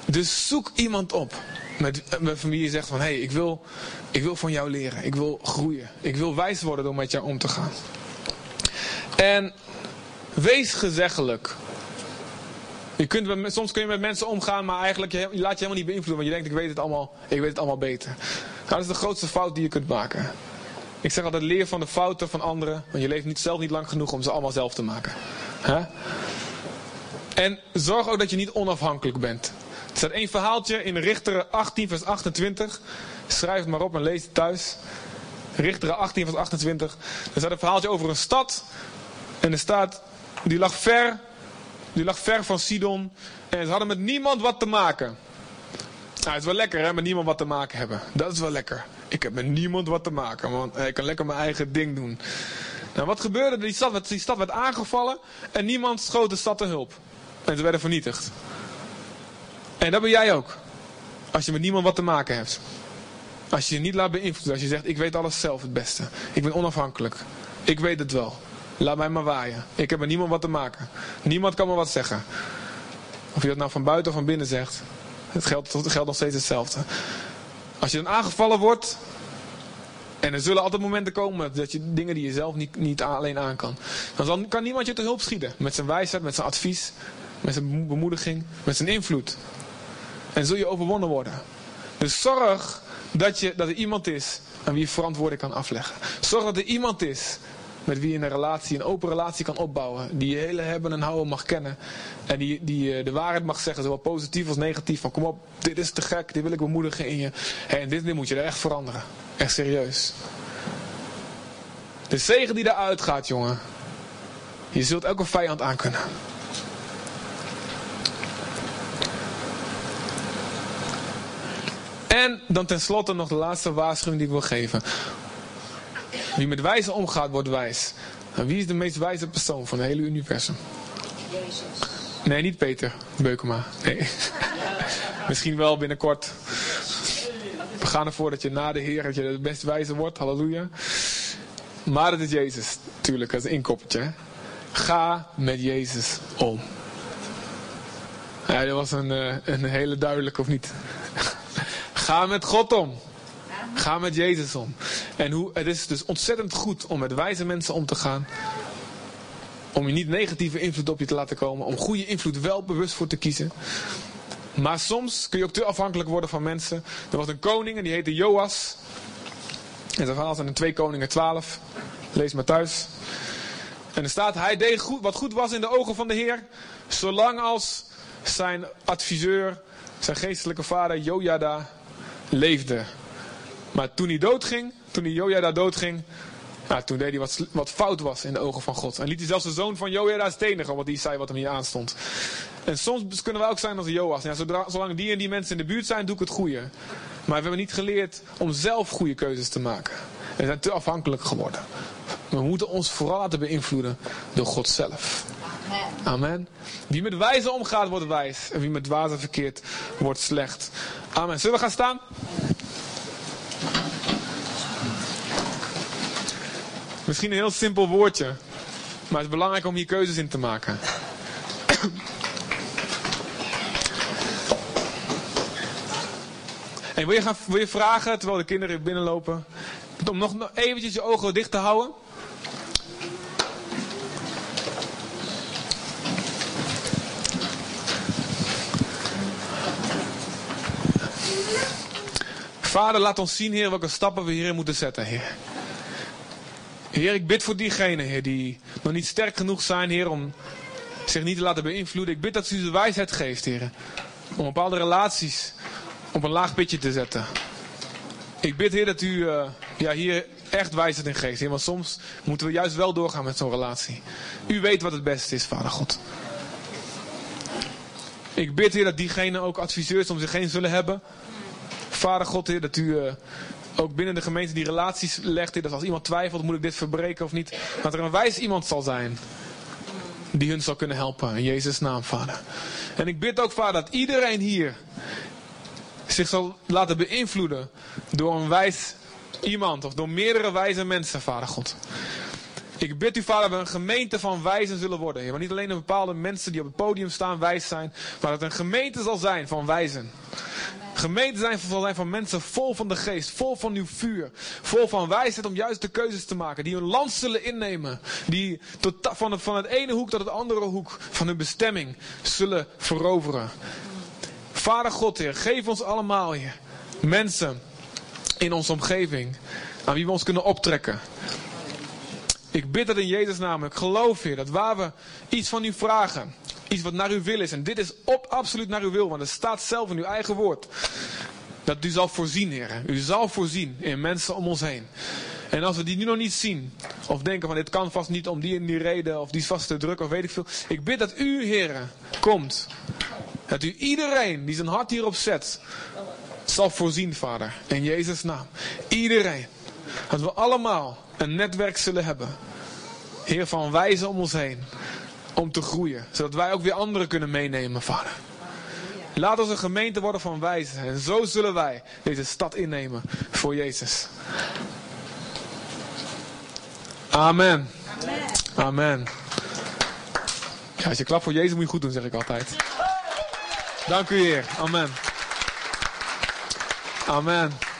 Dus zoek iemand op. Met, met van wie je zegt van, hé, hey, ik, wil, ik wil van jou leren. Ik wil groeien. Ik wil wijs worden door met jou om te gaan. En wees gezeggelijk. Je kunt, soms kun je met mensen omgaan, maar eigenlijk je laat je helemaal niet beïnvloeden. Want je denkt, ik weet het allemaal, ik weet het allemaal beter. Dat is de grootste fout die je kunt maken. Ik zeg altijd, leer van de fouten van anderen. Want je leeft niet, zelf niet lang genoeg om ze allemaal zelf te maken. En zorg ook dat je niet onafhankelijk bent. Er staat één verhaaltje in Richteren 18 vers 28. Schrijf het maar op en lees het thuis. Richteren 18 vers 28. Er staat een verhaaltje over een stad. En er staat, die lag ver die lag ver van Sidon. En ze hadden met niemand wat te maken. Nou, het is wel lekker hè, met niemand wat te maken hebben. Dat is wel lekker. Ik heb met niemand wat te maken, want ik kan lekker mijn eigen ding doen. Nou, wat gebeurde? Die stad, die stad werd aangevallen en niemand schoot de stad te hulp. En ze werden vernietigd. En dat ben jij ook. Als je met niemand wat te maken hebt. Als je je niet laat beïnvloeden. Als je zegt, ik weet alles zelf het beste. Ik ben onafhankelijk. Ik weet het wel. Laat mij maar waaien. Ik heb met niemand wat te maken. Niemand kan me wat zeggen. Of je dat nou van buiten of van binnen zegt. Het geldt, het geldt nog steeds hetzelfde. Als je dan aangevallen wordt. En er zullen altijd momenten komen dat je dingen die je zelf niet, niet alleen aan kan. Dan kan niemand je te hulp schieten. Met zijn wijsheid, met zijn advies. Met zijn bemoediging. Met zijn invloed. En zul je overwonnen worden. Dus zorg dat, je, dat er iemand is aan wie je verantwoording kan afleggen. Zorg dat er iemand is met wie je een relatie, een open relatie kan opbouwen. Die je hele hebben en houden mag kennen. En die, die eh, de waarheid mag zeggen, zowel positief als negatief. Van kom op, dit is te gek, dit wil ik bemoedigen in je. en dit, moet je er echt veranderen. Echt serieus. De zegen die eruit gaat, jongen. Je zult elke vijand aankunnen. En dan tenslotte nog de laatste waarschuwing die ik wil geven. Wie met wijze omgaat, wordt wijs. En wie is de meest wijze persoon van het hele universum? Jezus. Nee, niet Peter Beukema. Nee. Misschien wel binnenkort. We gaan ervoor dat je na de Heer dat je het best wijze wordt. Halleluja. Maar het is Jezus. Tuurlijk, dat is een inkoppertje. Ga met Jezus om. Ja, dat was een, eh, een hele duidelijke, of niet? Ga met God om. Ga met Jezus om. En hoe, het is dus ontzettend goed om met wijze mensen om te gaan. Om je niet negatieve invloed op je te laten komen. Om goede invloed wel bewust voor te kiezen. Maar soms kun je ook te afhankelijk worden van mensen. Er was een koning en die heette Joas. En zijn verhaal zijn in 2 Koningen 12. Lees maar thuis. En er staat, hij deed goed, wat goed was in de ogen van de Heer. Zolang als zijn adviseur, zijn geestelijke vader Jojada leefde. Maar toen hij doodging, toen hij Jojada doodging, nou, toen deed hij wat, wat fout was in de ogen van God. En liet hij zelfs de zoon van Jojada stenigen, want die zei wat hem hier aanstond. En soms kunnen we ook zijn als Joas. Ja, zodra, zolang die en die mensen in de buurt zijn, doe ik het goede. Maar we hebben niet geleerd om zelf goede keuzes te maken. We zijn te afhankelijk geworden. We moeten ons vooral laten beïnvloeden door God zelf. Amen. Wie met wijze omgaat, wordt wijs. En wie met dwaze verkeert, wordt slecht. Amen. Zullen we gaan staan? Misschien een heel simpel woordje. Maar het is belangrijk om hier keuzes in te maken. En wil je, gaan, wil je vragen, terwijl de kinderen binnenlopen, om nog eventjes je ogen dicht te houden? Vader, laat ons zien, Heer, welke stappen we hierin moeten zetten, Heer. Heer, ik bid voor diegenen, Heer, die nog niet sterk genoeg zijn, Heer, om zich niet te laten beïnvloeden. Ik bid dat u de wijsheid geeft, Heer. Om bepaalde relaties op een laag pitje te zetten. Ik bid, Heer, dat u uh, ja, hier echt wijzigt in geest. Heer, want soms moeten we juist wel doorgaan met zo'n relatie. U weet wat het beste is, Vader God. Ik bid, Heer, dat diegenen ook adviseurs om zich heen zullen hebben. Vader God, Heer, dat u uh, ook binnen de gemeente die relaties legt. Dat als iemand twijfelt, moet ik dit verbreken of niet. Dat er een wijs iemand zal zijn die hun zal kunnen helpen. In Jezus' naam, Vader. En ik bid ook, Vader, dat iedereen hier zich zal laten beïnvloeden door een wijs iemand of door meerdere wijze mensen, Vader God. Ik bid u, Vader, dat we een gemeente van wijzen zullen worden. Maar niet alleen een bepaalde mensen die op het podium staan wijs zijn, maar dat het een gemeente zal zijn van wijzen. Gemeente zijn, zijn van mensen vol van de geest, vol van uw vuur, vol van wijsheid om juist de keuzes te maken, die hun land zullen innemen, die tot, van, het, ene hoek tot het andere hoek van hun bestemming zullen veroveren. Vader God, Heer, geef ons allemaal, Heer, mensen in onze omgeving aan wie we ons kunnen optrekken. Ik bid dat in Jezus' naam. Ik geloof, Heer, dat waar we iets van u vragen, iets wat naar uw wil is, en dit is op, absoluut naar uw wil, want het staat zelf in uw eigen woord, dat u zal voorzien, Heer. U zal voorzien in mensen om ons heen. En als we die nu nog niet zien, of denken van dit kan vast niet om die en die reden, of die is vast te druk, of weet ik veel. Ik bid dat u, Heer, komt. Dat u iedereen die zijn hart hierop zet, zal voorzien, Vader. In Jezus' naam. Iedereen. Dat we allemaal een netwerk zullen hebben. Heer, van wijzen om ons heen. Om te groeien. Zodat wij ook weer anderen kunnen meenemen, Vader. Laat ons een gemeente worden van wijzen. En zo zullen wij deze stad innemen voor Jezus. Amen. Amen. Ja, als je klapt voor Jezus moet je goed doen, zeg ik altijd. Dank u, Heer. Amen. Amen.